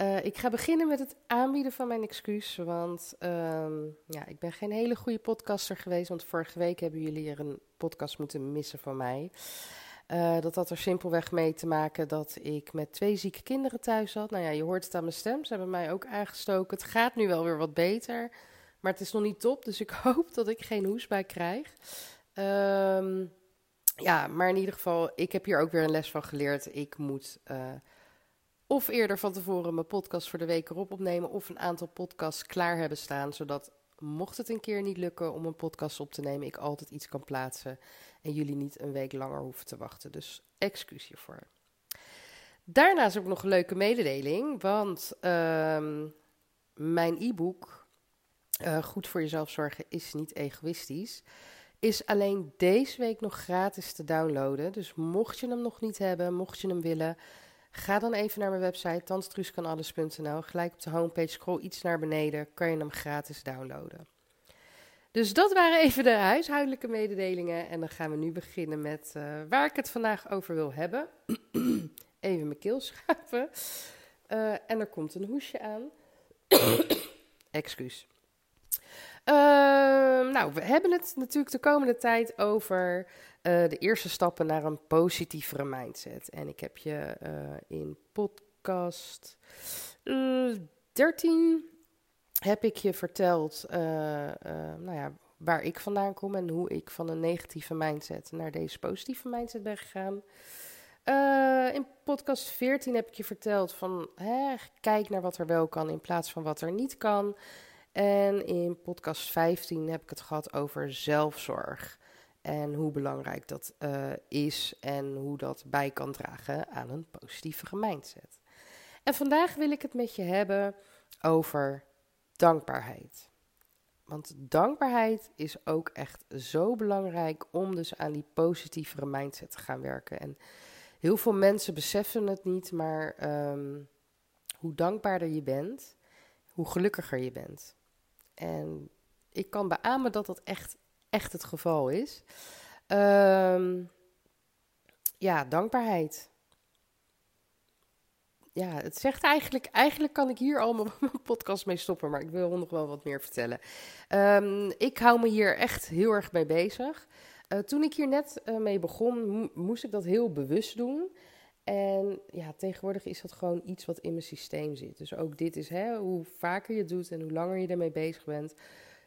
Uh, ik ga beginnen met het aanbieden van mijn excuus, want ehm, ja, ik ben geen hele goede podcaster geweest, want vorige week hebben jullie er een podcast moeten missen van mij. Uh, dat had er simpelweg mee te maken dat ik met twee zieke kinderen thuis zat. Nou ja, je hoort het aan mijn stem, ze hebben mij ook aangestoken. Het gaat nu wel weer wat beter, maar het is nog niet top, dus ik hoop dat ik geen hoesbui krijg. Ehm, ja, maar in ieder geval, ik heb hier ook weer een les van geleerd. Ik moet... Uh, of eerder van tevoren mijn podcast voor de week erop opnemen. Of een aantal podcasts klaar hebben staan. Zodat mocht het een keer niet lukken om een podcast op te nemen, ik altijd iets kan plaatsen. En jullie niet een week langer hoeven te wachten. Dus excuus hiervoor. Daarnaast ook nog een leuke mededeling. Want uh, mijn e-book, uh, Goed voor jezelf zorgen, is niet egoïstisch. Is alleen deze week nog gratis te downloaden. Dus mocht je hem nog niet hebben, mocht je hem willen Ga dan even naar mijn website tanstruuskanalles.nl. Gelijk op de homepage scroll iets naar beneden, kan je hem gratis downloaden. Dus dat waren even de huishoudelijke mededelingen. En dan gaan we nu beginnen met uh, waar ik het vandaag over wil hebben. even mijn keel schapen. Uh, en er komt een hoesje aan. Excuus. Uh, nou, we hebben het natuurlijk de komende tijd over de eerste stappen naar een positievere mindset. En ik heb je uh, in podcast 13 heb ik je verteld nou ja, waar ik vandaan kom en hoe ik van een negatieve mindset naar deze positieve mindset ben gegaan. in podcast 14 heb ik je verteld van hè, kijk naar wat er wel kan in plaats van wat er niet kan. En in podcast 15 heb ik het gehad over zelfzorg. En hoe belangrijk dat uh, is en hoe dat bij kan dragen aan een positieve mindset. En vandaag wil ik het met je hebben over dankbaarheid. Want dankbaarheid is ook echt zo belangrijk om dus aan die positievere mindset te gaan werken. En heel veel mensen beseffen het niet, maar um, hoe dankbaarder je bent, hoe gelukkiger je bent. En ik kan beamen dat dat echt, echt het geval is. Um, ja, dankbaarheid. Ja, het zegt eigenlijk, eigenlijk kan ik hier al mijn podcast mee stoppen, maar ik wil nog wel wat meer vertellen. Um, ik hou me hier echt heel erg mee bezig. Uh, toen ik hier net uh, mee begon, moest ik dat heel bewust doen. En ja, tegenwoordig is dat gewoon iets wat in mijn systeem zit. Dus ook dit is hè, hoe vaker je het doet en hoe langer je ermee bezig bent,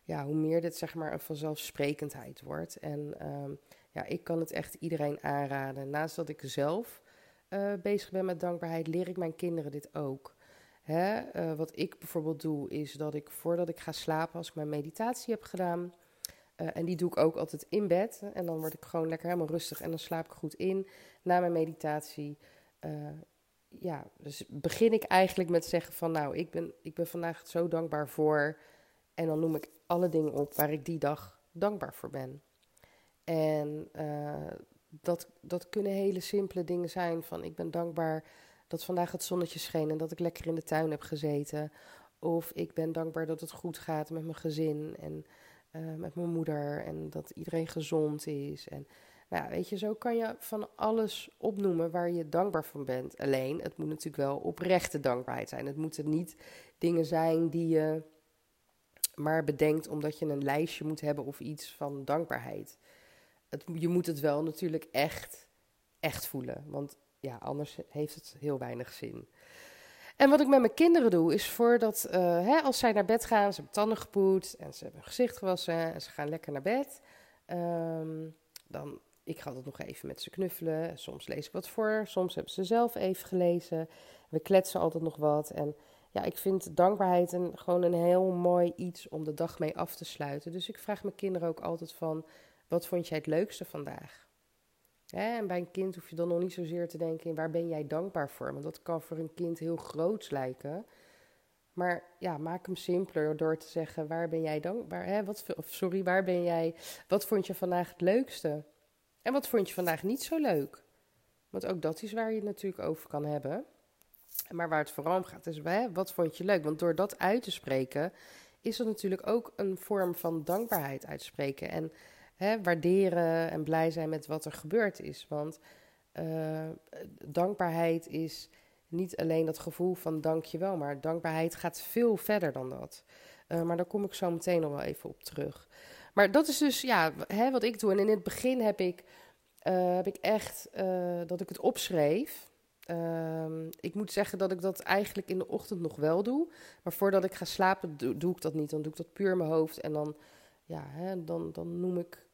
ja, hoe meer dit zeg maar een vanzelfsprekendheid wordt. En um, ja, ik kan het echt iedereen aanraden. Naast dat ik zelf uh, bezig ben met dankbaarheid, leer ik mijn kinderen dit ook. Hè? Uh, wat ik bijvoorbeeld doe, is dat ik voordat ik ga slapen, als ik mijn meditatie heb gedaan, uh, en die doe ik ook altijd in bed. En dan word ik gewoon lekker helemaal rustig en dan slaap ik goed in na mijn meditatie. Ja, dus begin ik eigenlijk met zeggen van nou, ik ben, ik ben vandaag zo dankbaar voor. En dan noem ik alle dingen op waar ik die dag dankbaar voor ben. En uh, dat, dat kunnen hele simpele dingen zijn van ik ben dankbaar dat vandaag het zonnetje scheen en dat ik lekker in de tuin heb gezeten. Of ik ben dankbaar dat het goed gaat met mijn gezin en uh, met mijn moeder en dat iedereen gezond is. En nou, weet je, zo kan je van alles opnoemen waar je dankbaar van bent. Alleen, het moet natuurlijk wel oprechte dankbaarheid zijn. Het moeten niet dingen zijn die je maar bedenkt omdat je een lijstje moet hebben of iets van dankbaarheid. Je moet het wel natuurlijk echt, echt voelen. Want ja, anders heeft het heel weinig zin. En wat ik met mijn kinderen doe, is voordat, uh, hè, als zij naar bed gaan, ze hebben tanden gepoetst en ze hebben gezicht gewassen en ze gaan lekker naar bed. Um, dan, ik ga altijd nog even met ze knuffelen. Soms lees ik wat voor, soms hebben ze zelf even gelezen. We kletsen altijd nog wat. En ja, ik vind dankbaarheid een, gewoon een heel mooi iets om de dag mee af te sluiten. Dus ik vraag mijn kinderen ook altijd van, wat vond jij het leukste vandaag? Hè, en bij een kind hoef je dan nog niet zozeer te denken waar ben jij dankbaar voor. Want dat kan voor een kind heel groots lijken. Maar ja, maak hem simpeler door te zeggen: waar ben jij dankbaar? Hè? Wat, of sorry, waar ben jij? Wat vond je vandaag het leukste? En wat vond je vandaag niet zo leuk? Want ook dat is waar je het natuurlijk over kan hebben. Maar waar het vooral om gaat is: hè, wat vond je leuk? Want door dat uit te spreken, is dat natuurlijk ook een vorm van dankbaarheid uitspreken. En hè, waarderen en blij zijn met wat er gebeurd is. Want uh, dankbaarheid is niet alleen dat gevoel van dankjewel, maar dankbaarheid gaat veel verder dan dat. Uh, maar daar kom ik zo meteen nog wel even op terug. Maar dat is dus ja, hè, wat ik doe. En in het begin heb ik, uh, heb ik echt dat ik het opschreef. Ehm, ik moet zeggen dat ik dat eigenlijk in de ochtend nog wel doe. Maar voordat ik ga slapen, doe, ik dat niet. Dan doe ik dat puur in mijn hoofd. En dan, ja, hè, dan, dan noem ik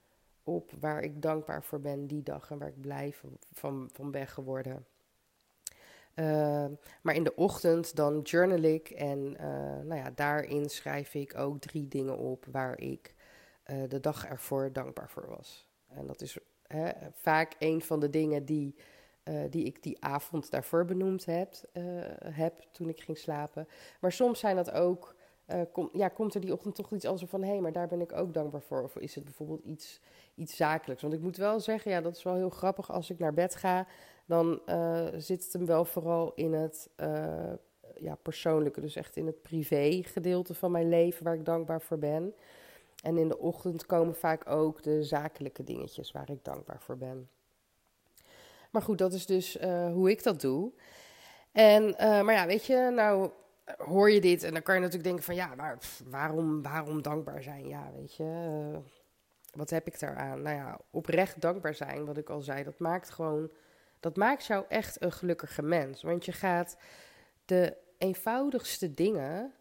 op waar ik dankbaar voor ben die dag. En waar ik blij van, van, geworden. Ehm, maar in de ochtend dan journal ik. En uh, nou ja, daarin schrijf ik ook drie dingen op waar ik uh, de dag ervoor dankbaar voor was. En dat is hè, vaak een van de dingen die uh, die ik die avond daarvoor benoemd heb, uh, heb toen ik ging slapen. Maar soms zijn dat ook, kom, ja, komt er die ochtend toch iets anders van... hé, hey, maar daar ben ik ook dankbaar voor. Of is het bijvoorbeeld iets, iets zakelijks? Want ik moet wel zeggen, ja, dat is wel heel grappig. Als ik naar bed ga, dan zit het hem wel vooral in het ja, persoonlijke... dus echt in het privé gedeelte van mijn leven waar ik dankbaar voor ben... En in de ochtend komen vaak ook de zakelijke dingetjes waar ik dankbaar voor ben. Maar goed, dat is dus uh, hoe ik dat doe. En, uh, maar ja, weet je, nou hoor je dit en dan kan je natuurlijk denken van ja, maar waarom, waarom dankbaar zijn? Ja, weet je, uh, wat heb ik daaraan? Nou ja, oprecht dankbaar zijn, wat ik al zei, dat maakt gewoon, dat maakt jou echt een gelukkige mens. Want je gaat de eenvoudigste dingen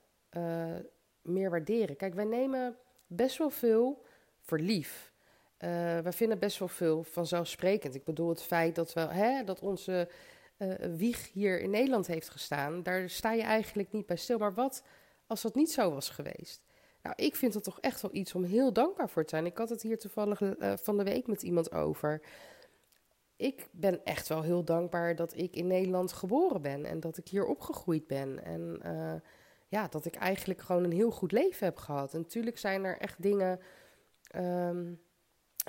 meer waarderen. Kijk, wij nemen best wel veel voor lief. Uh, we vinden best wel veel vanzelfsprekend. Ik bedoel, het feit dat, we, hè, dat onze uh, wieg hier in Nederland heeft gestaan, daar sta je eigenlijk niet bij stil. Maar wat als dat niet zo was geweest? Nou, ik vind dat toch echt wel iets om heel dankbaar voor te zijn. Ik had het hier toevallig uh, van de week met iemand over. Ik ben echt wel heel dankbaar dat ik in Nederland geboren ben en dat ik hier opgegroeid ben. En ja, dat ik eigenlijk gewoon een heel goed leven heb gehad. En natuurlijk zijn er echt dingen. Um,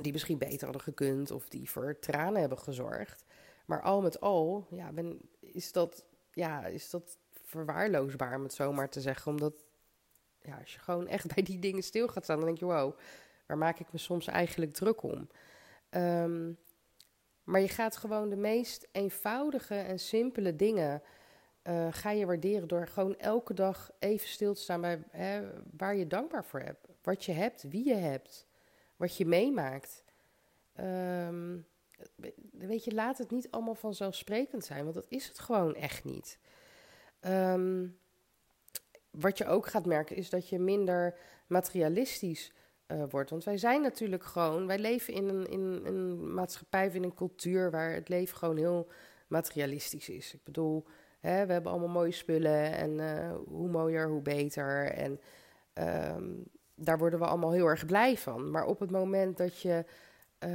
die misschien beter hadden gekund of die voor tranen hebben gezorgd. Maar al met al, ja, ben, is, dat, ja, is dat verwaarloosbaar, om het zo maar te zeggen. Omdat ja, als je gewoon echt bij die dingen stil gaat staan, dan denk je, wow, waar maak ik me soms eigenlijk druk om? Um, maar je gaat gewoon de meest eenvoudige en simpele dingen uh, ga je waarderen door gewoon elke dag even stil te staan bij hè, waar je dankbaar voor hebt. Wat je hebt, wie je hebt wat je meemaakt. Um, weet je, laat het niet allemaal vanzelfsprekend zijn, want dat is het gewoon echt niet. Um, wat je ook gaat merken is dat je minder materialistisch uh, wordt. Want wij zijn natuurlijk gewoon, wij leven in een, in een maatschappij, in een cultuur waar het leven gewoon heel materialistisch is. Ik bedoel, hè, we hebben allemaal mooie spullen en uh, hoe mooier, hoe beter. En um, daar worden we allemaal heel erg blij van. Maar op het moment dat je uh,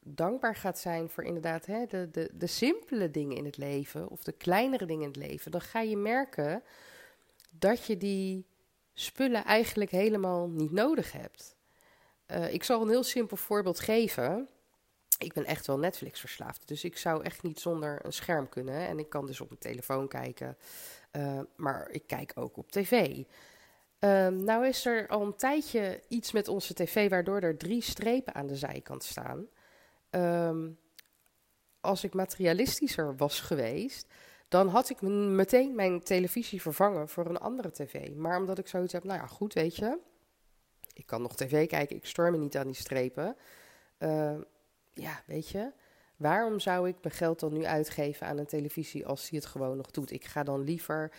dankbaar gaat zijn voor inderdaad hè, de, de, de simpele dingen in het leven, of de kleinere dingen in het leven, dan ga je merken dat je die spullen eigenlijk helemaal niet nodig hebt. Uh, ik zal een heel simpel voorbeeld geven. Ik ben echt wel Netflix verslaafd, dus ik zou echt niet zonder een scherm kunnen. En ik kan dus op mijn telefoon kijken, uh, maar ik kijk ook op tv. Um, nou is er al een tijdje iets met onze tv waardoor er drie strepen aan de zijkant staan. Um, als ik materialistischer was geweest, dan had ik meteen mijn televisie vervangen voor een andere tv. Maar omdat ik zoiets heb, nou ja, goed, weet je, ik kan nog tv kijken, ik stoor me niet aan die strepen. Uh, ja, weet je, waarom zou ik mijn geld dan nu uitgeven aan een televisie als die het gewoon nog doet? Ik ga dan liever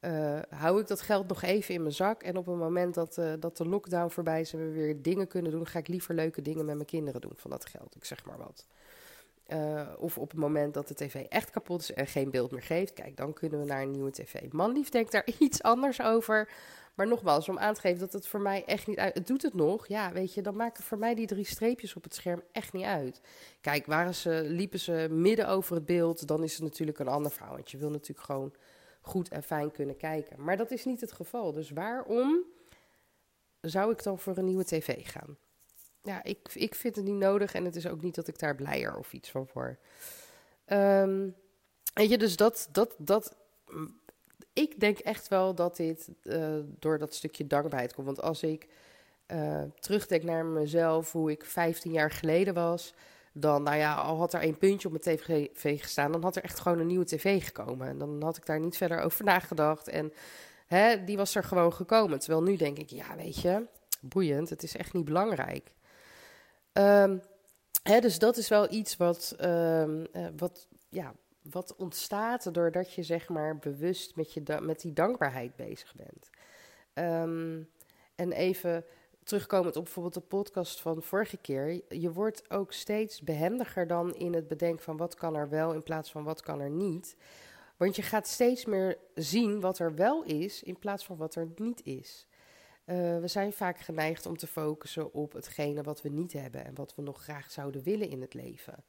uh, hou ik dat geld nog even in mijn zak. En op het moment dat, uh, dat de lockdown voorbij is en we weer dingen kunnen doen, ga ik liever leuke dingen met mijn kinderen doen van dat geld. Ik zeg maar wat. Uh, of op het moment dat de tv echt kapot is en geen beeld meer geeft, kijk, dan kunnen we naar een nieuwe tv. Manlief denkt daar iets anders over. Maar nogmaals, om aan te geven dat het voor mij echt niet uit... Het doet het nog, ja, weet je, dan maken voor mij die drie streepjes op het scherm echt niet uit. Kijk, waren ze, liepen ze midden over het beeld, dan is het natuurlijk een ander verhaal. Want je wil natuurlijk gewoon goed en fijn kunnen kijken. Maar dat is niet het geval. Dus waarom zou ik dan voor een nieuwe tv gaan? Ja, ik, ik vind het niet nodig en het is ook niet dat ik daar blijer of iets van word. Um, weet je, dus dat, dat, dat. Ik denk echt wel dat dit uh, door dat stukje dankbaarheid komt. Want als ik uh, terugdenk naar mezelf, hoe ik 15 jaar geleden was, dan, nou ja, al had er één puntje op mijn tv gestaan, dan had er echt gewoon een nieuwe tv gekomen. En dan had ik daar niet verder over nagedacht. En hè, die was er gewoon gekomen. Terwijl nu denk ik, ja, weet je, boeiend, het is echt niet belangrijk. Um, hè, dus dat is wel iets wat, um, uh, wat, ja, wat ontstaat doordat je zeg maar bewust met, je met die dankbaarheid bezig bent. Um, en even terugkomend op bijvoorbeeld de podcast van vorige keer. Je wordt ook steeds behendiger dan in het bedenken van wat kan er wel in plaats van wat kan er niet. Want je gaat steeds meer zien wat er wel is in plaats van wat er niet is. Uh, we zijn vaak geneigd om te focussen op hetgene wat we niet hebben en wat we nog graag zouden willen in het leven.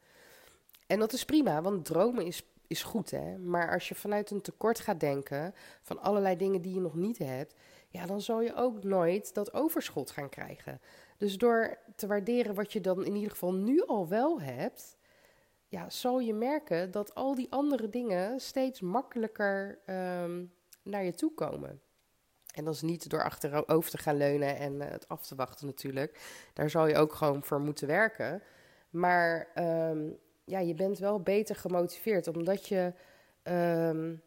En dat is prima, want dromen is, is goed, hè. Maar als je vanuit een tekort gaat denken van allerlei dingen die je nog niet hebt, ja, dan zal je ook nooit dat overschot gaan krijgen. Dus door te waarderen wat je dan in ieder geval nu al wel hebt, ja, zal je merken dat al die andere dingen steeds makkelijker um, naar je toe komen. En dat is niet door achterover te gaan leunen en uh, het af te wachten natuurlijk. Daar zal je ook gewoon voor moeten werken. Maar um, ja, je bent wel beter gemotiveerd omdat je um,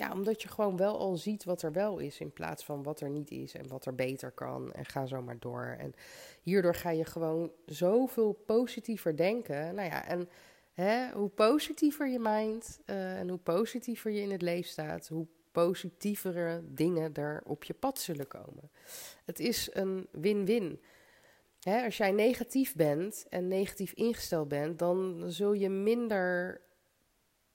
ja, omdat je gewoon wel al ziet wat er wel is in plaats van wat er niet is en wat er beter kan. En ga zo maar door. En hierdoor ga je gewoon zoveel positiever denken. Nou ja, en hè, hoe positiever je mind uh, en hoe positiever je in het leven staat, hoe positievere dingen er op je pad zullen komen. Het is een win-win. als jij negatief bent en negatief ingesteld bent, dan zul je minder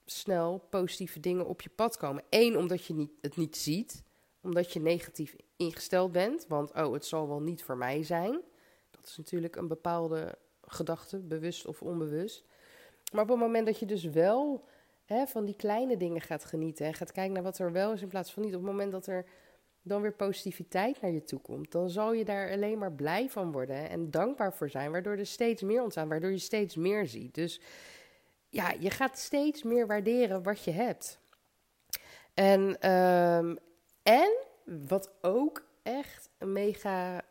snel positieve dingen op je pad komen. Eén, omdat je niet, het niet ziet, omdat je negatief ingesteld bent, want oh, het zal wel niet voor mij zijn. Dat is natuurlijk een bepaalde gedachte, bewust of onbewust. Maar op het moment dat je dus wel hè, van die kleine dingen gaat genieten en gaat kijken naar wat er wel is in plaats van niet, op het moment dat er dan weer positiviteit naar je toe komt, dan zal je daar alleen maar blij van worden en dankbaar voor zijn, waardoor er steeds meer ontstaan, waardoor je steeds meer ziet. Dus ja, je gaat steeds meer waarderen wat je hebt. En, um, en wat ook echt een mega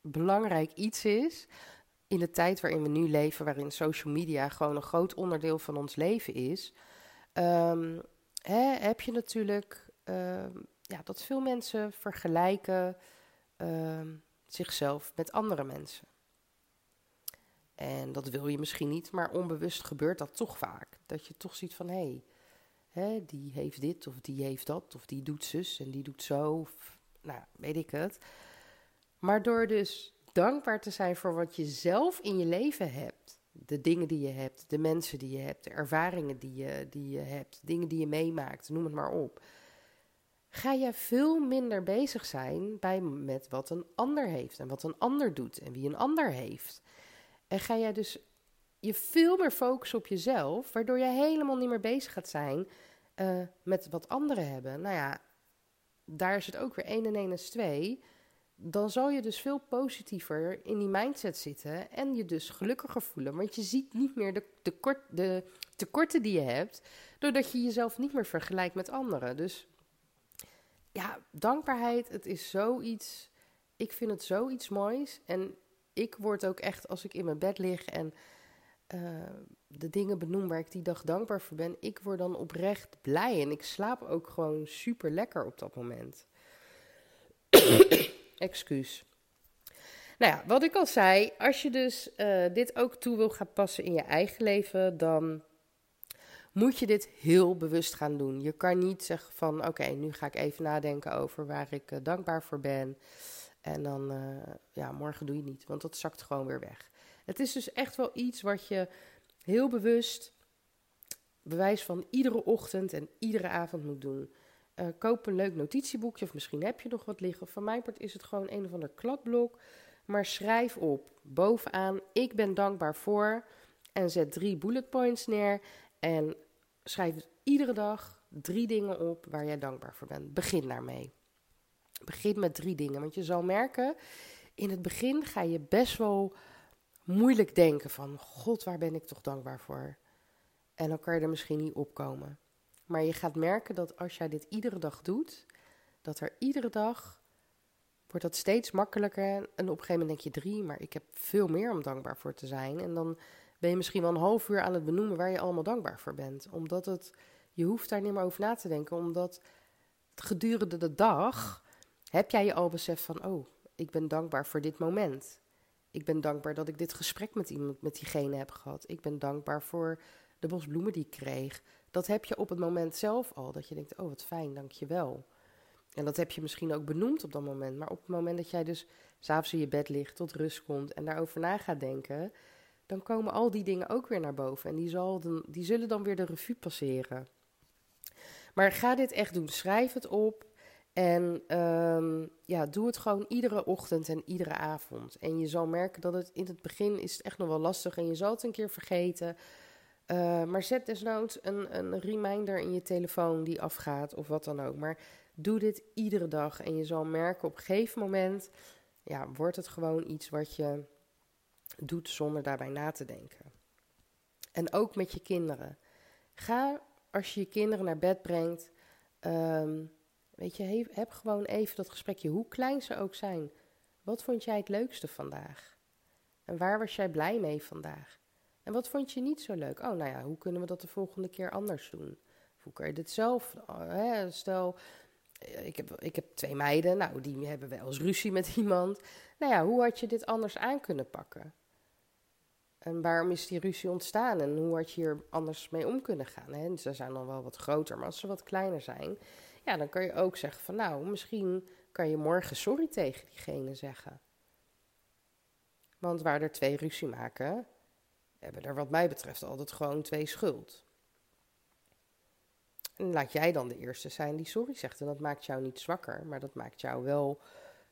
belangrijk iets is. In de tijd waarin we nu leven, waarin social media gewoon een groot onderdeel van ons leven is. Um, hè, heb je natuurlijk um, ja, dat veel mensen vergelijken zichzelf met andere mensen. En dat wil je misschien niet, maar onbewust gebeurt dat toch vaak. Dat je toch ziet van hé, hey, die heeft dit of die heeft dat of die doet zus en die doet zo. Of, nou, weet ik het. Maar door dus dankbaar te zijn voor wat je zelf in je leven hebt. De dingen die je hebt, de mensen die je hebt, de ervaringen die je, die je hebt, dingen die je meemaakt, noem het maar op. Ga je veel minder bezig zijn bij, met wat een ander heeft en wat een ander doet en wie een ander heeft. En ga jij dus je veel meer focussen op jezelf, waardoor je helemaal niet meer bezig gaat zijn uh, met wat anderen hebben. Nou ja, daar is het ook weer 1 en 1 is 2. Dan zal je dus veel positiever in die mindset zitten en je dus gelukkiger voelen. Want je ziet niet meer de, tekort, de tekorten die je hebt, doordat je jezelf niet meer vergelijkt met anderen. Dus ja, dankbaarheid, het is zoiets. Ik vind het zoiets moois. En ik word ook echt, als ik in mijn bed lig en uh, de dingen benoem waar ik die dag dankbaar voor ben, ik word dan oprecht blij. En ik slaap ook gewoon super lekker op dat moment. Excuus. Nou ja, wat ik al zei, als je dus uh, dit ook toe wil gaan passen in je eigen leven, dan moet je dit heel bewust gaan doen. Je kan niet zeggen van oké, nu ga ik even nadenken over waar ik uh, dankbaar voor ben. En dan, uh, ja, morgen doe je niet, want dat zakt gewoon weer weg. Het is dus echt wel iets wat je heel bewust, bewijs van iedere ochtend en iedere avond moet doen. Uh, koop een leuk notitieboekje, of misschien heb je nog wat liggen. Van mijn part is het gewoon een of ander kladblok. Maar schrijf op, bovenaan, ik ben dankbaar voor. En zet drie bullet points neer. En schrijf iedere dag drie dingen op waar jij dankbaar voor bent. Begin daarmee. Begin met drie dingen, want je zal merken, in het begin ga je best wel moeilijk denken van, god, waar ben ik toch dankbaar voor? En dan kan je er misschien niet opkomen. Maar je gaat merken dat als jij dit iedere dag doet, dat er iedere dag wordt dat steeds makkelijker. En op een gegeven moment denk je drie, maar ik heb veel meer om dankbaar voor te zijn. En dan ben je misschien wel een half uur aan het benoemen waar je allemaal dankbaar voor bent. Omdat het, je hoeft daar niet meer over na te denken, omdat gedurende de dag heb jij je al besef van, oh, ik ben dankbaar voor dit moment. Ik ben dankbaar dat ik dit gesprek met iemand, met diegene heb gehad. Ik ben dankbaar voor de bos bloemen die ik kreeg. Dat heb je op het moment zelf al. Dat je denkt, oh wat fijn, dank je wel. En dat heb je misschien ook benoemd op dat moment. Maar op het moment dat jij dus s'avonds in je bed ligt, tot rust komt en daarover na gaat denken, dan komen al die dingen ook weer naar boven. En die, zal dan, die zullen dan weer de revue passeren. Maar ga dit echt doen. Schrijf het op. En um, ja, doe het gewoon iedere ochtend en iedere avond. En je zal merken dat het in het begin is het echt nog wel lastig en je zal het een keer vergeten. Uh, maar zet desnoods een, een reminder in je telefoon die afgaat of wat dan ook. Maar doe dit iedere dag en je zal merken op een gegeven moment, ja, wordt het gewoon iets wat je doet zonder daarbij na te denken. En ook met je kinderen. Ga als je je kinderen naar bed brengt, um, weet je, heb gewoon even dat gesprekje, hoe klein ze ook zijn. Wat vond jij het leukste vandaag? En waar was jij blij mee vandaag? En wat vond je niet zo leuk? Oh, nou ja, hoe kunnen we dat de volgende keer anders doen? hoe kan je dit zelf? Hè? Stel, eh, ik heb, ik heb twee meiden, nou, die hebben wel eens ruzie met iemand. Nou ja, hoe had je dit anders aan kunnen pakken? En waarom is die ruzie ontstaan en hoe had je hier anders mee om kunnen gaan? Hè? Ze zijn dan wel wat groter, maar als ze wat kleiner zijn, ja, dan kan je ook zeggen van nou, misschien kan je morgen sorry tegen diegene zeggen. Want waar er twee ruzie maken, hebben er wat mij betreft altijd gewoon twee schuld. En laat jij dan de eerste zijn die sorry zegt. En dat maakt jou niet zwakker, maar dat maakt jou wel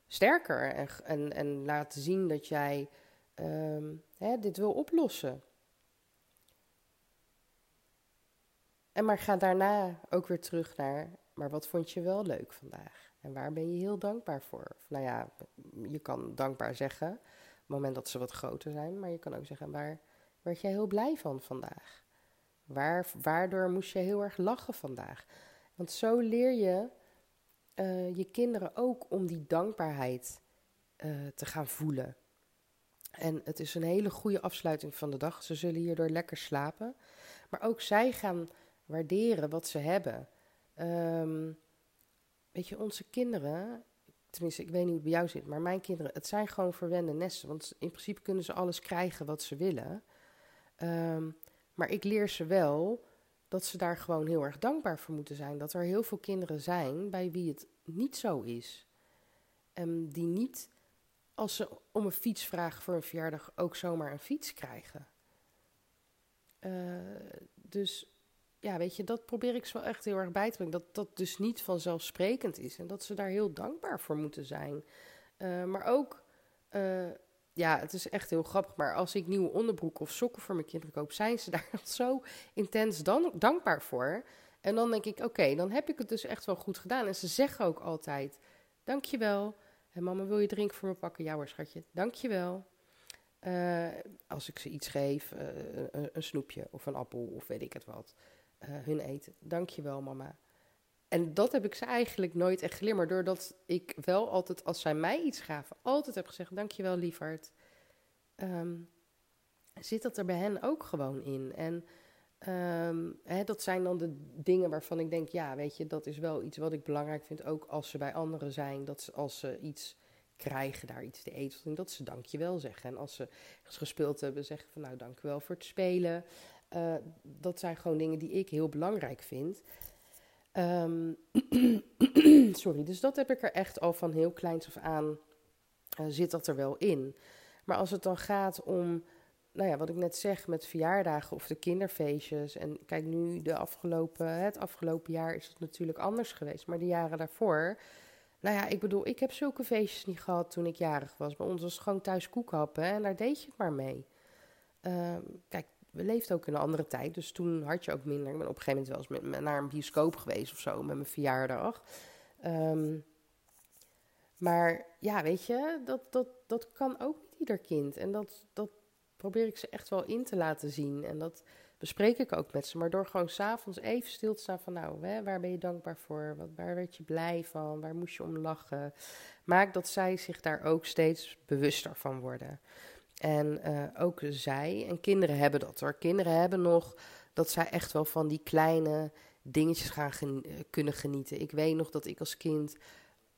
sterker. En, en, en laat zien dat jij um, hè, dit wil oplossen. En maar ga daarna ook weer terug naar, maar wat vond je wel leuk vandaag? En waar ben je heel dankbaar voor? nou ja, je kan dankbaar zeggen, op het moment dat ze wat groter zijn, maar je kan ook zeggen, waar werd jij heel blij van vandaag? Waar, waardoor moest je heel erg lachen vandaag? Want zo leer je uh, je kinderen ook om die dankbaarheid uh, te gaan voelen. En het is een hele goede afsluiting van de dag. Ze zullen hierdoor lekker slapen. Maar ook zij gaan waarderen wat ze hebben. Um, weet je, onze kinderen, tenminste, ik weet niet hoe het bij jou zit, maar mijn kinderen, het zijn gewoon verwende nesten. Want in principe kunnen ze alles krijgen wat ze willen. Um, maar ik leer ze wel dat ze daar gewoon heel erg dankbaar voor moeten zijn. Dat er heel veel kinderen zijn bij wie het niet zo is. En die niet als ze om een fiets vragen voor een verjaardag ook zomaar een fiets krijgen. Uh, dus ja, weet je, dat probeer ik zo echt heel erg bij te brengen. Dat dat dus niet vanzelfsprekend is en dat ze daar heel dankbaar voor moeten zijn. Uh, maar ook, uh, ja, het is echt heel grappig. Maar als ik nieuwe onderbroeken of sokken voor mijn kinderen koop, zijn ze daar zo intens dan, dankbaar voor. En dan denk ik, oké, dan heb ik het dus echt wel goed gedaan. En ze zeggen ook altijd, dankjewel. En mama, wil je drinken voor me pakken? Ja hoor, schatje. Dankjewel. Uh, als ik ze iets geef, een, een, snoepje of een appel of weet ik het wat. Uh, hun eten. Dankjewel, mama. En dat heb ik ze eigenlijk nooit echt geleerd. Maar doordat ik wel altijd, als zij mij iets gaven, altijd heb gezegd: Dankjewel, lieverd. Um, zit dat er bij hen ook gewoon in. En um, hè, dat zijn dan de dingen waarvan ik denk: ja, weet je, dat is wel iets wat ik belangrijk vind. Ook als ze bij anderen zijn, dat ze, als ze iets krijgen, daar iets te eten, dat ze dankjewel zeggen. En als ze gespeeld hebben, zeggen van nou, dankjewel voor het spelen. Uh, dat zijn gewoon dingen die ik heel belangrijk vind. Um, sorry, dus dat heb ik er echt al van heel kleins af aan, uh, zit dat er wel in. Maar als het dan gaat om, nou ja, wat ik net zeg met verjaardagen of de kinderfeestjes. En kijk, nu de afgelopen, het afgelopen jaar is het natuurlijk anders geweest. Maar de jaren daarvoor, nou ja, ik bedoel, ik heb zulke feestjes niet gehad toen ik jarig was. Bij ons was het gewoon thuis koekhappen en daar deed je het maar mee. Um, kijk, we leefden ook in een andere tijd. Dus toen had je ook minder. Ik ben op een gegeven moment wel eens met, naar een bioscoop geweest of zo met mijn verjaardag. Ehm, maar ja, weet je, dat, dat, dat kan ook niet ieder kind. En dat, dat probeer ik ze echt wel in te laten zien. En dat bespreek ik ook met ze. Maar door gewoon s'avonds even stil te staan van... nou, hè, waar ben je dankbaar voor? Wat, waar werd je blij van? Waar moest je om lachen? Maak dat zij zich daar ook steeds bewuster van worden. En uh, ook zij, en kinderen hebben dat hoor. Kinderen hebben nog dat zij echt wel van die kleine dingetjes gaan kunnen genieten. Ik weet nog dat ik als kind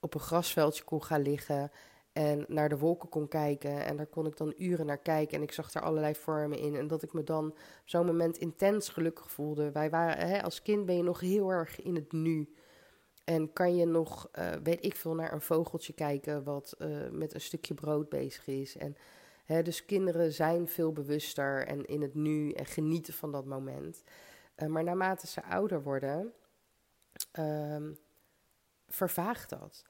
op een grasveldje kon gaan liggen en naar de wolken kon kijken. En daar kon ik dan uren naar kijken. En ik zag daar allerlei vormen in. En dat ik me dan op zo'n moment intens gelukkig voelde. Wij waren, hè, als kind ben je nog heel erg in het nu. En kan je nog, uh, weet ik veel, naar een vogeltje kijken wat met een stukje brood bezig is. En dus kinderen zijn veel bewuster en in het nu en genieten van dat moment. Uh, maar naarmate ze ouder worden, um, vervaagt dat.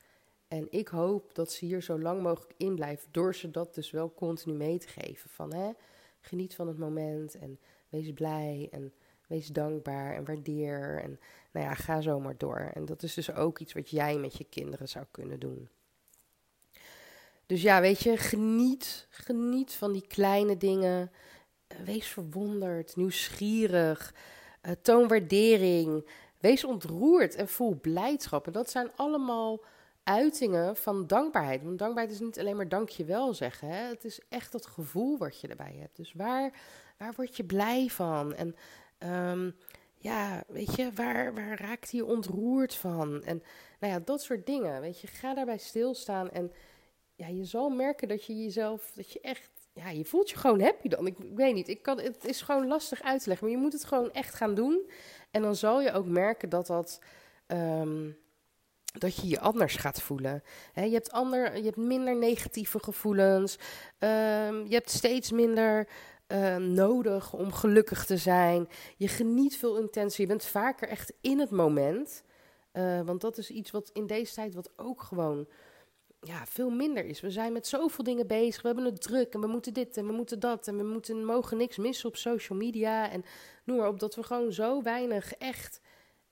En ik hoop dat ze hier zo lang mogelijk in blijven, door ze dat dus wel continu mee te geven. Van geniet van het moment en wees blij en wees dankbaar en waardeer. En nou ja, ga zo maar door. En dat is dus ook iets wat jij met je kinderen zou kunnen doen. Dus ja, weet je, geniet, geniet van die kleine dingen. Wees verwonderd, nieuwsgierig, uh, toon waardering. Wees ontroerd en voel blijdschap. En dat zijn allemaal uitingen van dankbaarheid. Want dankbaarheid is niet alleen maar dankjewel zeggen. Hè? Het is echt dat gevoel wat je erbij hebt. Dus waar, waar word je blij van? En um, ja, weet je, waar, waar raakt je ontroerd van? En nou ja, dat soort dingen. Weet je, ga daarbij stilstaan. En ja, je zal merken dat je jezelf, dat je echt, ja, je voelt je gewoon happy dan. Ik, weet niet, ik kan, het is gewoon lastig uit te leggen. Maar je moet het gewoon echt gaan doen. En dan zal je ook merken dat dat. Um, dat je je anders gaat voelen. je, hebt ander, je hebt minder negatieve gevoelens. Um, je hebt steeds minder uh, nodig om gelukkig te zijn. Je geniet veel intenser. Je bent vaker echt in het moment. Uh, want dat is iets wat in deze tijd wat ook gewoon ja, veel minder is. We zijn met zoveel dingen bezig. We hebben het druk en we moeten dit en we moeten dat. En we moeten, mogen niks missen op social media. En noem maar op dat we gewoon zo weinig echt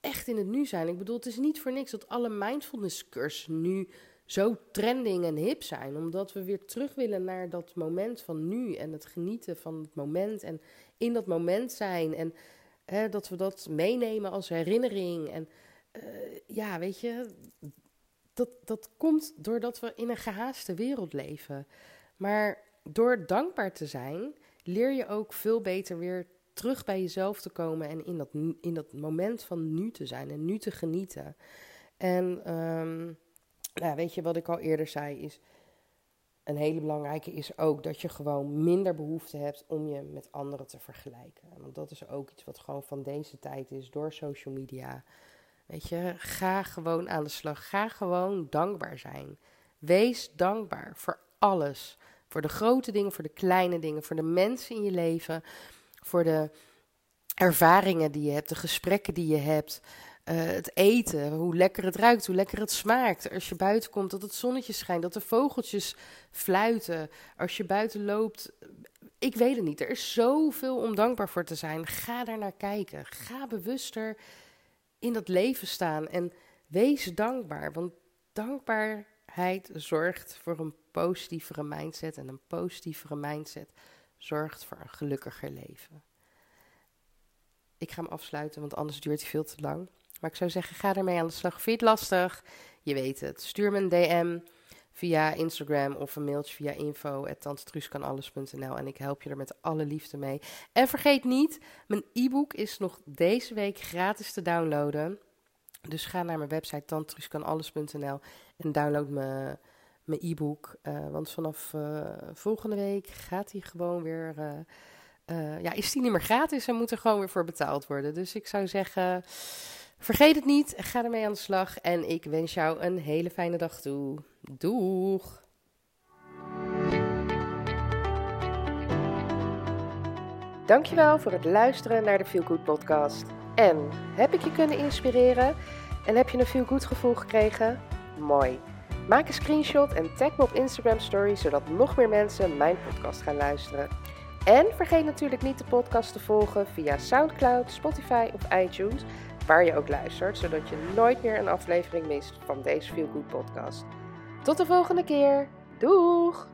echt in het nu zijn. Ik bedoel, het is niet voor niks dat alle mindfulness cursussen nu zo trending en hip zijn. Omdat we weer terug willen naar dat moment van nu en het genieten van het moment en in dat moment zijn. En hè, dat we dat meenemen als herinnering. En uh, ja, weet je, dat, dat komt doordat we in een gehaaste wereld leven. Maar door dankbaar te zijn, leer je ook veel beter weer terug bij jezelf te komen en in dat, in dat moment van nu te zijn en nu te genieten. En um, nou, weet je wat ik al eerder zei, is een hele belangrijke is ook dat je gewoon minder behoefte hebt om je met anderen te vergelijken. Want dat is ook iets wat gewoon van deze tijd is door social media. Weet je, ga gewoon aan de slag. Ga gewoon dankbaar zijn. Wees dankbaar voor alles. Voor de grote dingen, voor de kleine dingen, voor de mensen in je leven voor de ervaringen die je hebt, de gesprekken die je hebt. Uh, het eten, hoe lekker het ruikt, hoe lekker het smaakt. Als je buiten komt, dat het zonnetje schijnt, dat de vogeltjes fluiten. Als je buiten loopt, ik weet het niet. Er is zoveel om dankbaar voor te zijn. Ga daar naar kijken. Ga bewuster in dat leven staan en wees dankbaar. Want dankbaarheid zorgt voor een positievere mindset. En een positievere mindset zorgt voor een gelukkiger leven. Ik ga hem afsluiten, want anders duurt hij veel te lang. Maar ik zou zeggen, ga ermee aan de slag. Vind je het lastig? Je weet het. Stuur me een DM via Instagram of een mailtje via info.tantetruuskanalles.nl en ik help je er met alle liefde mee. En vergeet niet, mijn e-book is nog deze week gratis te downloaden. Dus ga naar mijn website tantetruuskanalles.nl en download mijn e-book. Uh, want vanaf uh, volgende week gaat hij gewoon weer. Uh, ja, is die niet meer gratis en moet er gewoon weer voor betaald worden. Dus ik zou zeggen. Vergeet het niet, ga ermee aan de slag en ik wens jou een hele fijne dag toe. Doeg! Dankjewel voor het luisteren naar de Feel Good podcast. En heb ik je kunnen inspireren? En heb je een Feel Good gevoel gekregen? Mooi. Maak een screenshot en tag me op Instagram Story, zodat nog meer mensen mijn podcast gaan luisteren. En vergeet natuurlijk niet de podcast te volgen via SoundCloud, Spotify of iTunes, waar je ook luistert, zodat je nooit meer een aflevering mist van deze Feel Good podcast. Tot de volgende keer. Doeg!